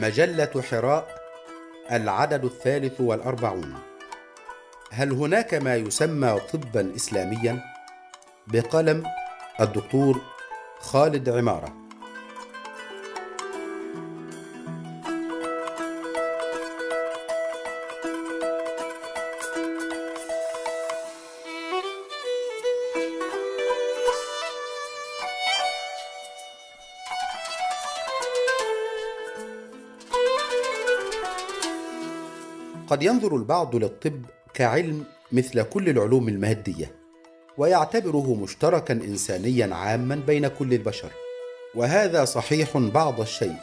مجلة حراء العدد الثالث والأربعون هل هناك ما يسمى طبا إسلاميا؟ بقلم الدكتور خالد عمارة قد ينظر البعض للطب كعلم مثل كل العلوم الماديه ويعتبره مشتركا انسانيا عاما بين كل البشر. وهذا صحيح بعض الشيء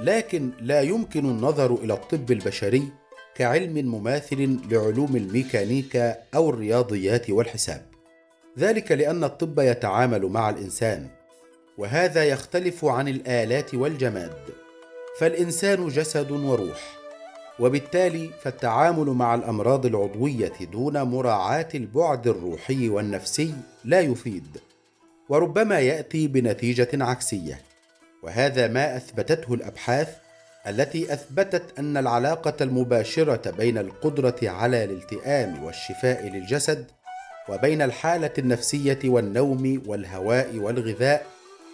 لكن لا يمكن النظر إلى الطب البشري كعلم مماثل لعلوم الميكانيكا أو الرياضيات والحساب. ذلك لأن الطب يتعامل مع الإنسان وهذا يختلف عن الآلات والجماد. فالإنسان جسد وروح وبالتالي فالتعامل مع الأمراض العضوية دون مراعاة البعد الروحي والنفسي لا يفيد وربما يأتي بنتيجة عكسية وهذا ما أثبتته الأبحاث التي أثبتت أن العلاقة المباشرة بين القدرة على الالتئام والشفاء للجسد وبين الحالة النفسية والنوم والهواء والغذاء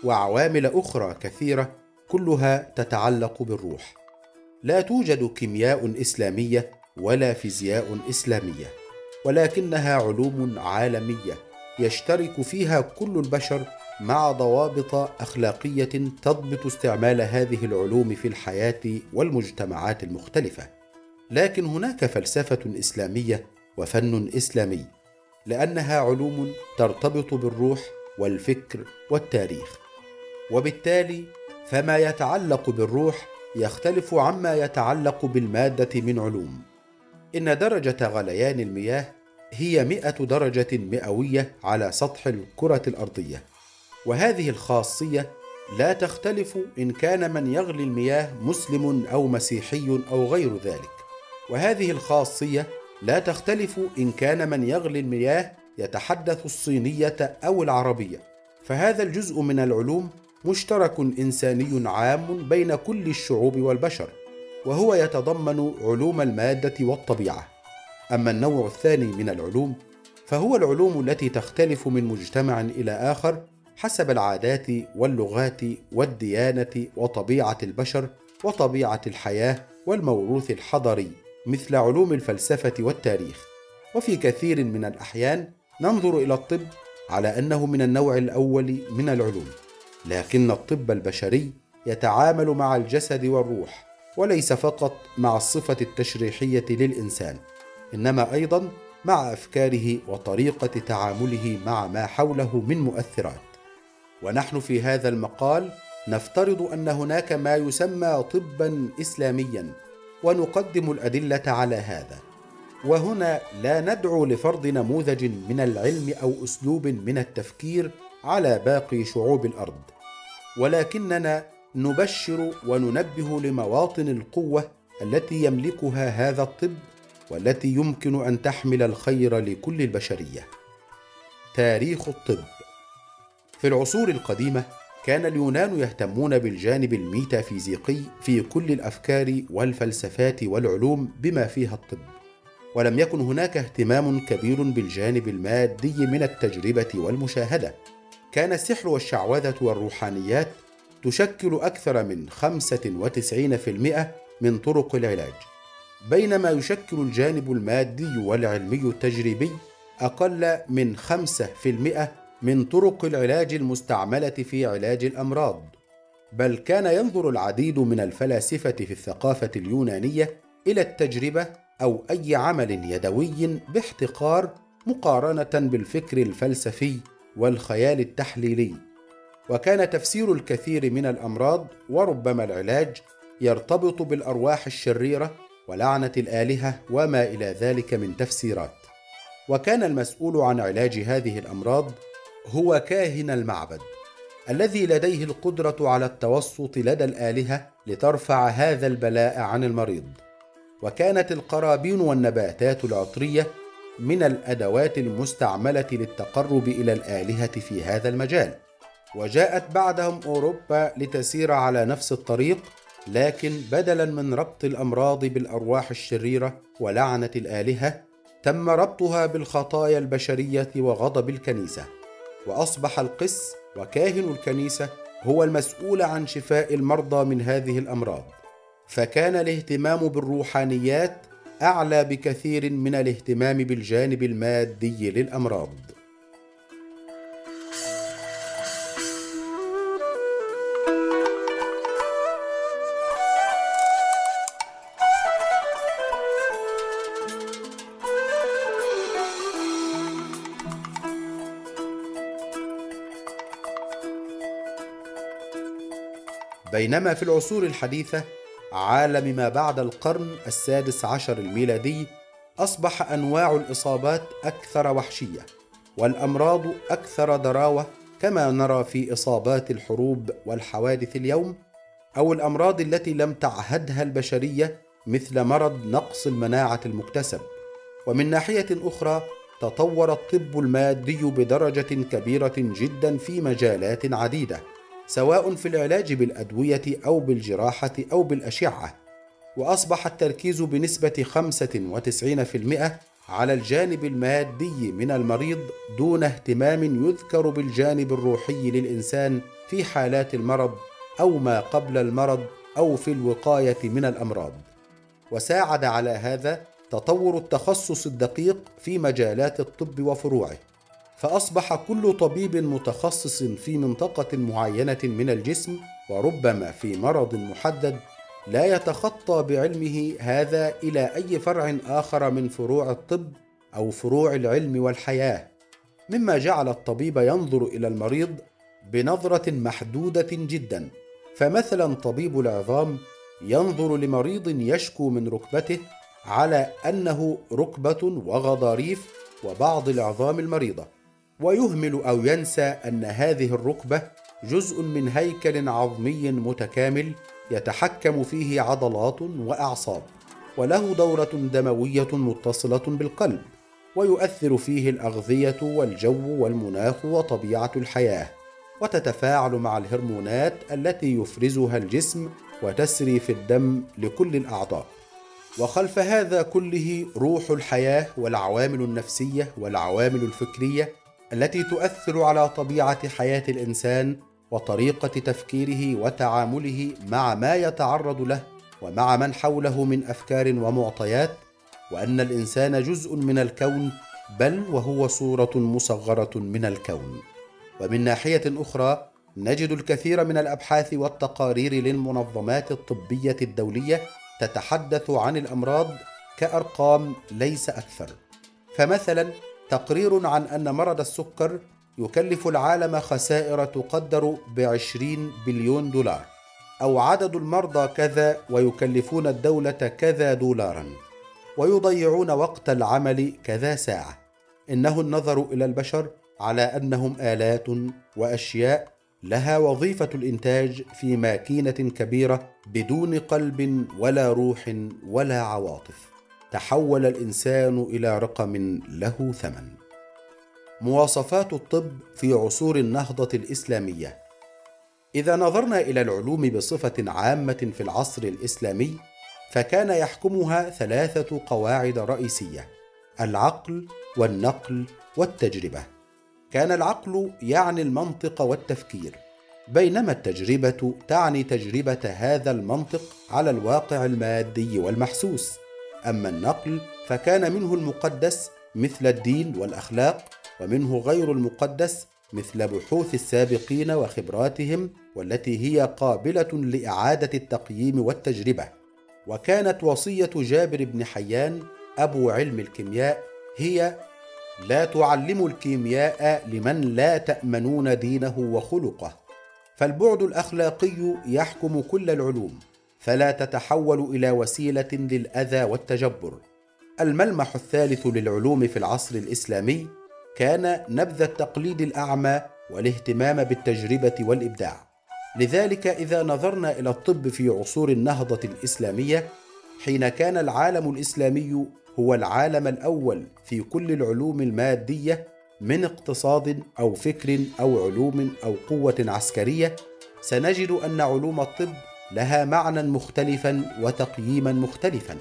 وعوامل أخرى كثيرة كلها تتعلق بالروح. لا توجد كيمياء إسلامية ولا فيزياء إسلامية ولكنها علوم عالمية يشترك فيها كل البشر مع ضوابط أخلاقية تضبط استعمال هذه العلوم في الحياة والمجتمعات المختلفة. لكن هناك فلسفة إسلامية وفن إسلامي لأنها علوم ترتبط بالروح والفكر والتاريخ. وبالتالي فما يتعلق بالروح يختلف عما يتعلق بالمادة من علوم. إن درجة غليان المياه هي مئة درجة مئوية على سطح الكرة الأرضية وهذه الخاصية لا تختلف إن كان من يغلي المياه مسلم أو مسيحي أو غير ذلك. وهذه الخاصية لا تختلف إن كان من يغلي المياه يتحدث الصينية أو العربية فهذا الجزء من العلوم مشترك إنساني عام بين كل الشعوب والبشر وهو يتضمن علوم المادة والطبيعة. أما النوع الثاني من العلوم فهو العلوم التي تختلف من مجتمع إلى آخر حسب العادات واللغات والديانة وطبيعة البشر وطبيعة الحياة والموروث الحضري مثل علوم الفلسفة والتاريخ. وفي كثير من الأحيان ننظر إلى الطب على أنه من النوع الأول من العلوم. لكن الطب البشري يتعامل مع الجسد والروح وليس فقط مع الصفة التشريحية للإنسان إنما أيضا مع أفكاره وطريقة تعامله مع ما حوله من مؤثرات. ونحن في هذا المقال نفترض أن هناك ما يسمى طبا اسلاميا ونقدم الأدلة على هذا. وهنا لا ندعو لفرض نموذج من العلم أو أسلوب من التفكير على باقي شعوب الأرض. ولكننا نبشر وننبه لمواطن القوة التي يملكها هذا الطب والتي يمكن أن تحمل الخير لكل البشرية. تاريخ الطب. في العصور القديمة كان اليونان يهتمون بالجانب الميتافيزيقي في كل الأفكار والفلسفات والعلوم بما فيها الطب. ولم يكن هناك اهتمام كبير بالجانب المادي من التجربة والمشاهدة. كان السحر والشعوذة والروحانيات تشكل أكثر من 95% من طرق العلاج. بينما يشكل الجانب المادي والعلمي التجريبي أقل من 5% من طرق العلاج المستعملة في علاج الأمراض. بل كان ينظر العديد من الفلاسفة في الثقافة اليونانية إلى التجربة أو أي عمل يدوي باحتقار مقارنة بالفكر الفلسفي والخيال التحليلي. وكان تفسير الكثير من الأمراض وربما العلاج يرتبط بالأرواح الشريرة ولعنة الآلهة وما إلى ذلك من تفسيرات. وكان المسؤول عن علاج هذه الأمراض هو كاهن المعبد الذي لديه القدرة على التوسط لدى الآلهة لترفع هذا البلاء عن المريض. وكانت القرابين والنباتات العطرية من الأدوات المستعملة للتقرب إلى الآلهة في هذا المجال. وجاءت بعدهم أوروبا لتسير على نفس الطريق لكن بدلا من ربط الأمراض بالأرواح الشريرة ولعنة الآلهة تم ربطها بالخطايا البشرية وغضب الكنيسة. وأصبح القس وكاهن الكنيسة هو المسؤول عن شفاء المرضى من هذه الأمراض. فكان الاهتمام بالروحانيات أعلى بكثير من الاهتمام بالجانب المادي للأمراض. بينما في العصور الحديثة عالم ما بعد القرن السادس عشر الميلادي أصبح أنواع الإصابات أكثر وحشية والأمراض أكثر ضراوة كما نرى في إصابات الحروب والحوادث اليوم أو الأمراض التي لم تعهدها البشرية مثل مرض نقص المناعة المكتسب. ومن ناحية أخرى تطور الطب المادي بدرجة كبيرة جدا في مجالات عديدة. سواء في العلاج بالأدوية أو بالجراحة أو بالأشعة وأصبح التركيز بنسبة 95% على الجانب المادي من المريض دون اهتمام يذكر بالجانب الروحي للإنسان في حالات المرض أو ما قبل المرض أو في الوقاية من الأمراض. وساعد على هذا تطور التخصص الدقيق في مجالات الطب وفروعه. فأصبح كل طبيب متخصص في منطقة معينة من الجسم وربما في مرض محدد لا يتخطى بعلمه هذا إلى أي فرع آخر من فروع الطب أو فروع العلم والحياة. مما جعل الطبيب ينظر إلى المريض بنظرة محدودة جدا. فمثلا طبيب العظام ينظر لمريض يشكو من ركبته على أنه ركبة وغضاريف وبعض العظام المريضة. ويهمل أو ينسى أن هذه الركبة جزء من هيكل عظمي متكامل يتحكم فيه عضلات وأعصاب وله دورة دموية متصلة بالقلب ويؤثر فيه الأغذية والجو والمناخ وطبيعة الحياة وتتفاعل مع الهرمونات التي يفرزها الجسم وتسري في الدم لكل الأعضاء. وخلف هذا كله روح الحياة والعوامل النفسية والعوامل الفكرية التي تؤثر على طبيعة حياة الإنسان وطريقة تفكيره وتعامله مع ما يتعرض له ومع من حوله من أفكار ومعطيات وأن الإنسان جزء من الكون بل وهو صورة مصغرة من الكون. ومن ناحية أخرى نجد الكثير من الأبحاث والتقارير للمنظمات الطبية الدولية تتحدث عن الأمراض كأرقام ليس أكثر. فمثلا تقرير عن أن مرض السكر يكلف العالم خسائر تقدر بعشرين بليون دولار أو عدد المرضى كذا ويكلفون الدولة كذا دولارا ويضيعون وقت العمل كذا ساعة. إنه النظر إلى البشر على أنهم آلات وأشياء لها وظيفة الإنتاج في ماكينة كبيرة بدون قلب ولا روح ولا عواطف. تحول الإنسان إلى رقم له ثمن. مواصفات الطب في عصور النهضة الإسلامية. إذا نظرنا إلى العلوم بصفة عامة في العصر الإسلامي فكان يحكمها ثلاثة قواعد رئيسية العقل والنقل والتجربة. كان العقل يعني المنطق والتفكير بينما التجربة تعني تجربة هذا المنطق على الواقع المادي والمحسوس. أما النقل فكان منه المقدس مثل الدين والأخلاق ومنه غير المقدس مثل بحوث السابقين وخبراتهم والتي هي قابلة لإعادة التقييم والتجربة. وكانت وصية جابر بن حيان أبو علم الكيمياء هي لا تعلموا الكيمياء لمن لا تأمنون دينه وخلقه فالبعد الأخلاقي يحكم كل العلوم فلا تتحول إلى وسيلة للأذى والتجبر. الملمح الثالث للعلوم في العصر الإسلامي كان نبذ التقليد الأعمى والاهتمام بالتجربة والإبداع. لذلك إذا نظرنا إلى الطب في عصور النهضة الإسلامية حين كان العالم الإسلامي هو العالم الأول في كل العلوم المادية من اقتصاد أو فكر أو علوم أو قوة عسكرية سنجد أن علوم الطب لها معنى مختلفا وتقييما مختلفا.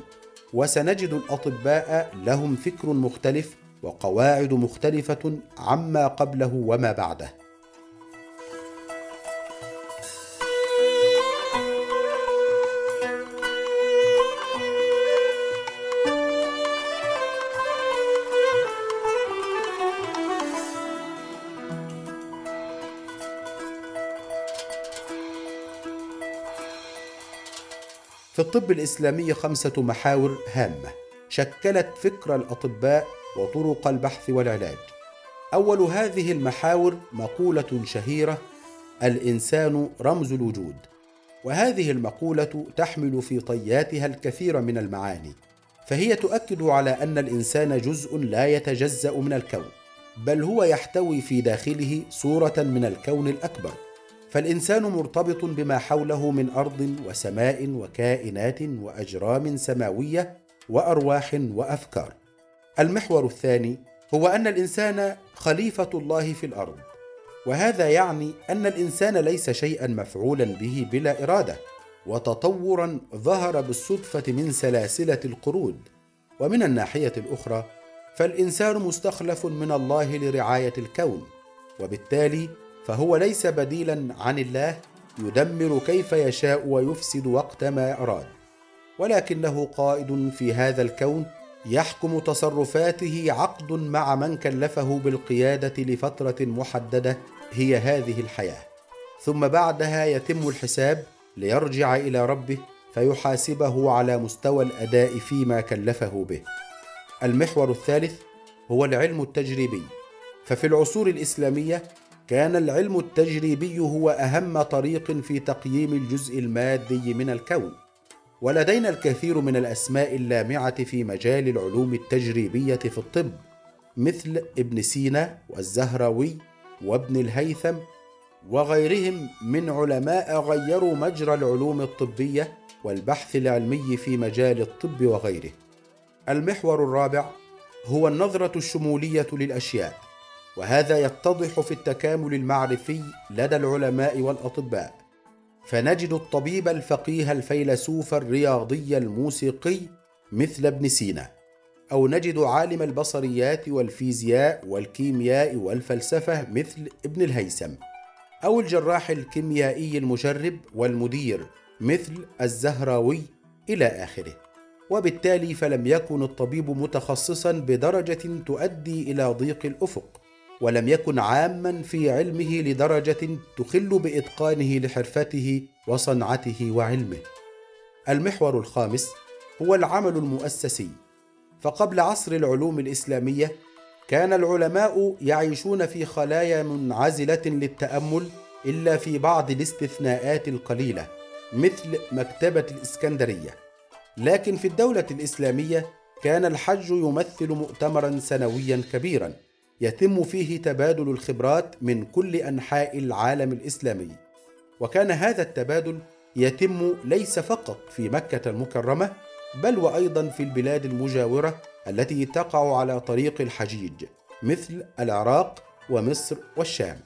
وسنجد الأطباء لهم فكر مختلف وقواعد مختلفة عما قبله وما بعده. الطب الإسلامي خمسة محاور هامة. شكلت فكر الأطباء وطرق البحث والعلاج. أول هذه المحاور مقولة شهيرة الإنسان رمز الوجود. وهذه المقولة تحمل في طياتها الكثير من المعاني. فهي تؤكد على أن الإنسان جزء لا يتجزأ من الكون بل هو يحتوي في داخله صورة من الكون الأكبر. فالإنسان مرتبط بما حوله من أرض وسماء وكائنات وأجرام سماوية وأرواح وأفكار. المحور الثاني هو أن الإنسان خليفة الله في الأرض وهذا يعني أن الإنسان ليس شيئا مفعولا به بلا إرادة وتطورا ظهر بالصدفة من سلاسلة القرود. ومن الناحية الأخرى فالإنسان مستخلف من الله لرعاية الكون وبالتالي فهو ليس بديلا عن الله يدمر كيف يشاء ويفسد وقت ما أراد. ولكنه قائد في هذا الكون يحكم تصرفاته عقد مع من كلفه بالقيادة لفترة محددة هي هذه الحياة. ثم بعدها يتم الحساب ليرجع إلى ربه فيحاسبه على مستوى الأداء فيما كلفه به. المحور الثالث هو العلم التجريبي. ففي العصور الإسلامية كان العلم التجريبي هو أهم طريق في تقييم الجزء المادي من الكون. ولدينا الكثير من الأسماء اللامعة في مجال العلوم التجريبية في الطب مثل ابن سينا والزهراوي وابن الهيثم وغيرهم من علماء غيروا مجرى العلوم الطبية والبحث العلمي في مجال الطب وغيره. المحور الرابع هو النظرة الشمولية للأشياء. وهذا يتضح في التكامل المعرفي لدى العلماء والأطباء. فنجد الطبيب الفقيه الفيلسوف الرياضي الموسيقي مثل ابن سينا أو نجد عالم البصريات والفيزياء والكيمياء والفلسفة مثل ابن الهيثم أو الجراح الكيميائي المجرب والمدير مثل الزهراوي إلى آخره. وبالتالي فلم يكن الطبيب متخصصا بدرجة تؤدي إلى ضيق الأفق. ولم يكن عاما في علمه لدرجة تخل بإتقانه لحرفته وصنعته وعلمه. المحور الخامس هو العمل المؤسسي. فقبل عصر العلوم الإسلامية كان العلماء يعيشون في خلايا منعزلة للتأمل إلا في بعض الاستثناءات القليلة مثل مكتبة الإسكندرية. لكن في الدولة الإسلامية كان الحج يمثل مؤتمرا سنويا كبيرا. يتم فيه تبادل الخبرات من كل أنحاء العالم الإسلامي. وكان هذا التبادل يتم ليس فقط في مكة المكرمة بل وأيضا في البلاد المجاورة التي تقع على طريق الحجيج مثل العراق ومصر والشام.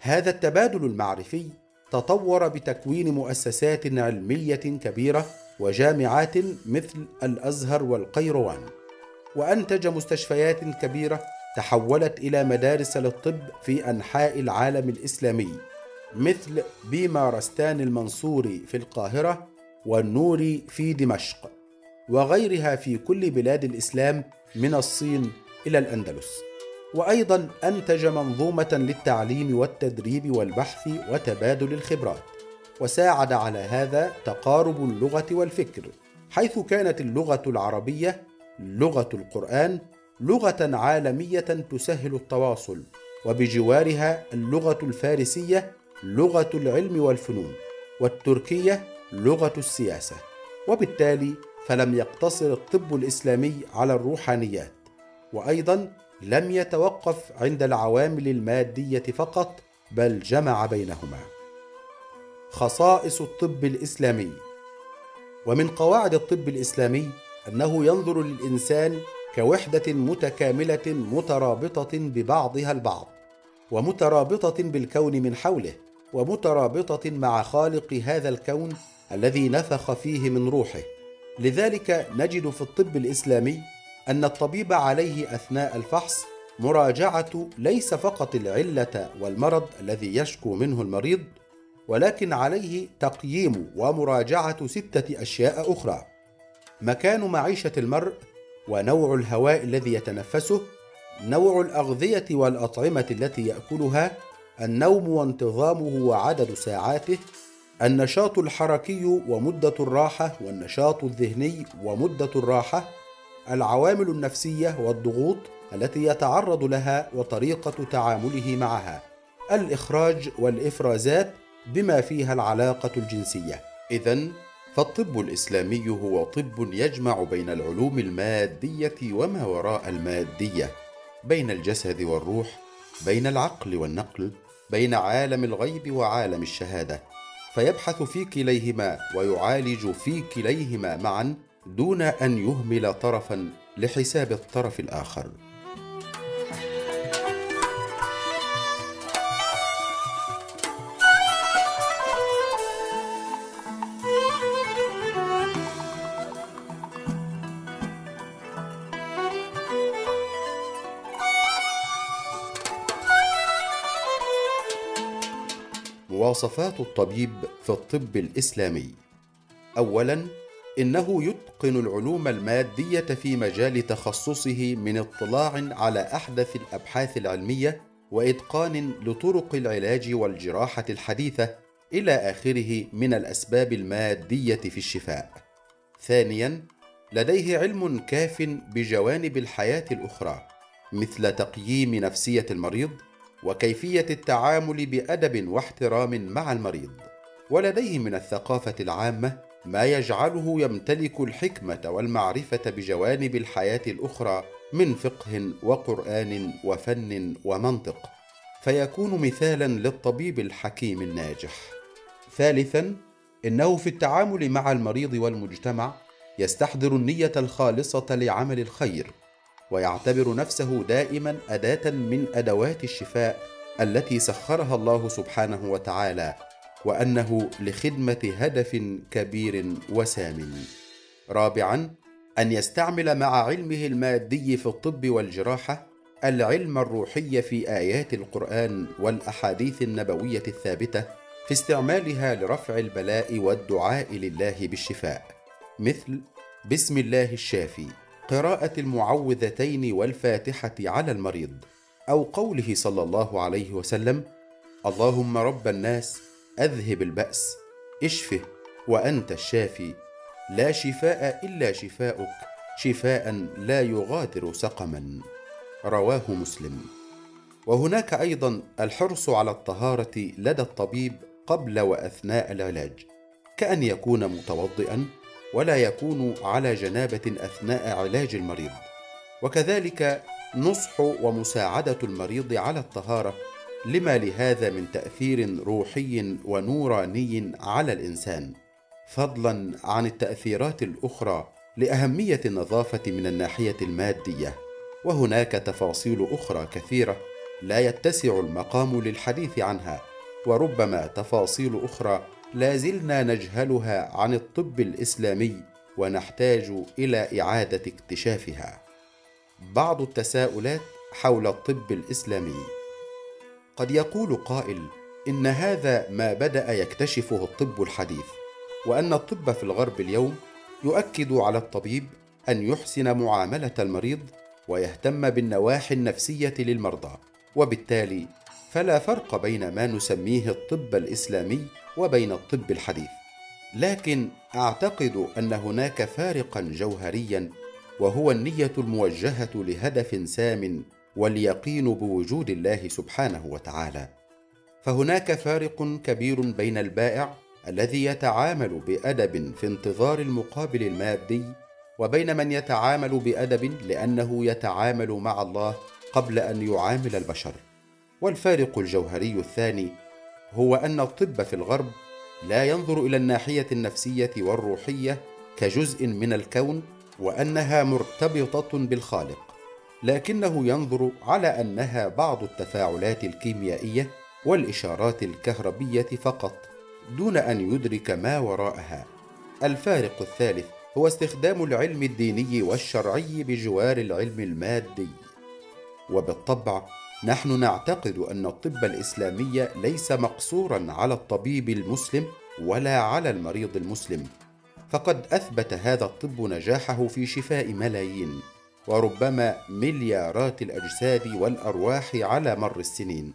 هذا التبادل المعرفي تطور بتكوين مؤسسات علمية كبيرة وجامعات مثل الأزهر والقيروان وأنتج مستشفيات كبيرة تحولت إلى مدارس للطب في أنحاء العالم الإسلامي مثل بيمارستان المنصوري في القاهرة والنوري في دمشق وغيرها في كل بلاد الإسلام من الصين إلى الأندلس. وأيضا أنتج منظومة للتعليم والتدريب والبحث وتبادل الخبرات وساعد على هذا تقارب اللغة والفكر حيث كانت اللغة العربية لغة القرآن لغة عالمية تسهل التواصل وبجوارها اللغة الفارسية لغة العلم والفنون والتركية لغة السياسة وبالتالي فلم يقتصر الطب الإسلامي على الروحانيات وأيضا لم يتوقف عند العوامل المادية فقط بل جمع بينهما. خصائص الطب الإسلامي. ومن قواعد الطب الإسلامي أنه ينظر للإنسان كوحدة متكاملة مترابطة ببعضها البعض ومترابطة بالكون من حوله ومترابطة مع خالق هذا الكون الذي نفخ فيه من روحه. لذلك نجد في الطب الإسلامي أن الطبيب عليه أثناء الفحص مراجعة ليس فقط العلة والمرض الذي يشكو منه المريض ولكن عليه تقييم ومراجعة ستة أشياء أخرى. مكان معيشة المرء ونوع الهواء الذي يتنفسه نوع الأغذية والأطعمة التي يأكلها النوم وانتظامه وعدد ساعاته النشاط الحركي ومدة الراحة والنشاط الذهني ومدة الراحة العوامل النفسية والضغوط التي يتعرض لها وطريقة تعامله معها الإخراج والإفرازات بما فيها العلاقة الجنسية. اذا فالطب الإسلامي هو طب يجمع بين العلوم المادية وما وراء المادية بين الجسد والروح بين العقل والنقل بين عالم الغيب وعالم الشهادة. فيبحث في كليهما ويعالج في كليهما معا دون أن يهمل طرفا لحساب الطرف الآخر. مواصفات الطبيب في الطب الإسلامي. اولا إنه يتقن العلوم المادية في مجال تخصصه من اطلاع على أحدث الأبحاث العلمية وإتقان لطرق العلاج والجراحة الحديثة إلى آخره من الأسباب المادية في الشفاء. ثانيا لديه علم كاف بجوانب الحياة الأخرى مثل تقييم نفسية المريض وكيفية التعامل بأدب واحترام مع المريض. ولديه من الثقافة العامة ما يجعله يمتلك الحكمة والمعرفة بجوانب الحياة الأخرى من فقه وقرآن وفن ومنطق. فيكون مثالا للطبيب الحكيم الناجح. ثالثا إنه في التعامل مع المريض والمجتمع يستحضر النية الخالصة لعمل الخير. ويعتبر نفسه دائما أداة من أدوات الشفاء التي سخرها الله سبحانه وتعالى وأنه لخدمة هدف كبير وسام. رابعا أن يستعمل مع علمه المادي في الطب والجراحة العلم الروحي في آيات القرآن والأحاديث النبوية الثابتة في استعمالها لرفع البلاء والدعاء لله بالشفاء. مثل بسم الله الشافي. قراءة المعوذتين والفاتحة على المريض أو قوله صلى الله عليه وسلم اللهم رب الناس أذهب البأس اشفه وأنت الشافي لا شفاء إلا شفاؤك شفاء لا يغادر سقما. رواه مسلم. وهناك أيضا الحرص على الطهارة لدى الطبيب قبل وأثناء العلاج كأن يكون متوضئا ولا يكون على جنابة أثناء علاج المريض. وكذلك نصح ومساعدة المريض على الطهارة. لما لهذا من تأثير روحي ونوراني على الإنسان. فضلا عن التأثيرات الأخرى لأهمية النظافة من الناحية المادية. وهناك تفاصيل أخرى كثيرة لا يتسع المقام للحديث عنها. وربما تفاصيل أخرى لا زلنا نجهلها عن الطب الإسلامي ونحتاج إلى إعادة اكتشافها. بعض التساؤلات حول الطب الإسلامي. قد يقول قائل إن هذا ما بدأ يكتشفه الطب الحديث وأن الطب في الغرب اليوم يؤكد على الطبيب أن يحسن معاملة المريض ويهتم بالنواحي النفسية للمرضى وبالتالي فلا فرق بين ما نسميه الطب الإسلامي وبين الطب الحديث. لكن أعتقد أن هناك فارقا جوهريا وهو النية الموجهة لهدف سام واليقين بوجود الله سبحانه وتعالى. فهناك فارق كبير بين البائع الذي يتعامل بأدب في انتظار المقابل المادي وبين من يتعامل بأدب لأنه يتعامل مع الله قبل أن يعامل البشر. والفارق الجوهري الثاني هو أن الطب في الغرب لا ينظر إلى الناحية النفسية والروحية كجزء من الكون وأنها مرتبطة بالخالق لكنه ينظر على أنها بعض التفاعلات الكيميائية والإشارات الكهربية فقط دون أن يدرك ما وراءها. الفارق الثالث هو استخدام العلم الديني والشرعي بجوار العلم المادي. وبالطبع نحن نعتقد أن الطب الإسلامي ليس مقصورا على الطبيب المسلم ولا على المريض المسلم. فقد أثبت هذا الطب نجاحه في شفاء ملايين وربما مليارات الأجساد والأرواح على مر السنين.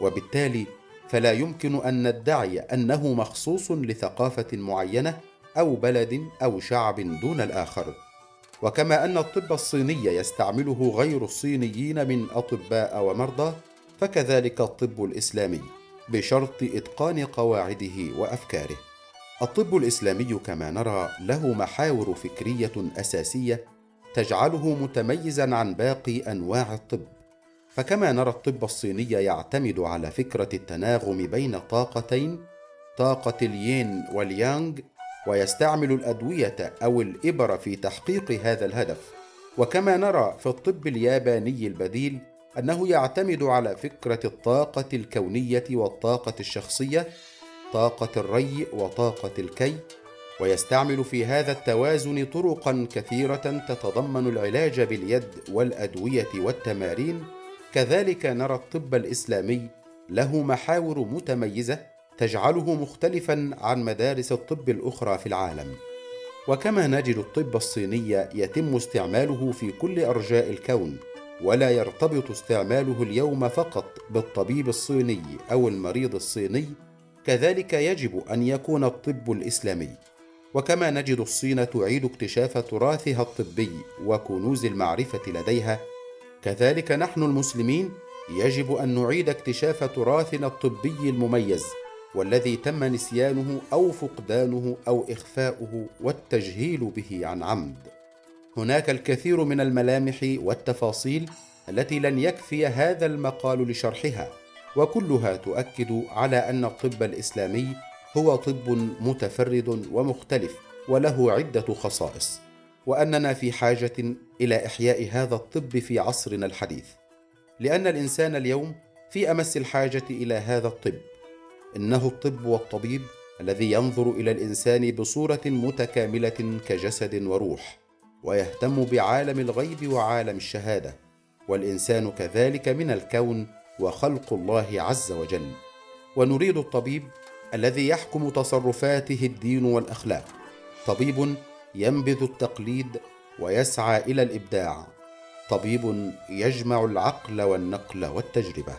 وبالتالي فلا يمكن أن ندعي أنه مخصوص لثقافة معينة أو بلد أو شعب دون الآخر. وكما أن الطب الصيني يستعمله غير الصينيين من أطباء ومرضى فكذلك الطب الإسلامي بشرط إتقان قواعده وأفكاره. الطب الإسلامي كما نرى له محاور فكرية أساسية تجعله متميزا عن باقي أنواع الطب. فكما نرى الطب الصيني يعتمد على فكرة التناغم بين طاقتين طاقة اليين واليانغ ويستعمل الأدوية أو الإبر في تحقيق هذا الهدف. وكما نرى في الطب الياباني البديل أنه يعتمد على فكرة الطاقة الكونية والطاقة الشخصية طاقة الري وطاقة الكي ويستعمل في هذا التوازن طرقا كثيرة تتضمن العلاج باليد والأدوية والتمارين. كذلك نرى الطب الإسلامي له محاور متميزة تجعله مختلفا عن مدارس الطب الأخرى في العالم. وكما نجد الطب الصيني يتم استعماله في كل أرجاء الكون ولا يرتبط استعماله اليوم فقط بالطبيب الصيني أو المريض الصيني كذلك يجب أن يكون الطب الإسلامي. وكما نجد الصين تعيد اكتشاف تراثها الطبي وكنوز المعرفة لديها كذلك نحن المسلمين يجب أن نعيد اكتشاف تراثنا الطبي المميز. والذي تم نسيانه أو فقدانه أو إخفاؤه والتجهيل به عن عمد. هناك الكثير من الملامح والتفاصيل التي لن يكفي هذا المقال لشرحها وكلها تؤكد على أن الطب الإسلامي هو طب متفرد ومختلف وله عدة خصائص وأننا في حاجة إلى إحياء هذا الطب في عصرنا الحديث. لأن الإنسان اليوم في أمس الحاجة إلى هذا الطب إنه الطب والطبيب الذي ينظر إلى الإنسان بصورة متكاملة كجسد وروح ويهتم بعالم الغيب وعالم الشهادة والإنسان كذلك من الكون وخلق الله عز وجل. ونريد الطبيب الذي يحكم تصرفاته الدين والأخلاق. طبيب ينبذ التقليد ويسعى إلى الإبداع. طبيب يجمع العقل والنقل والتجربة.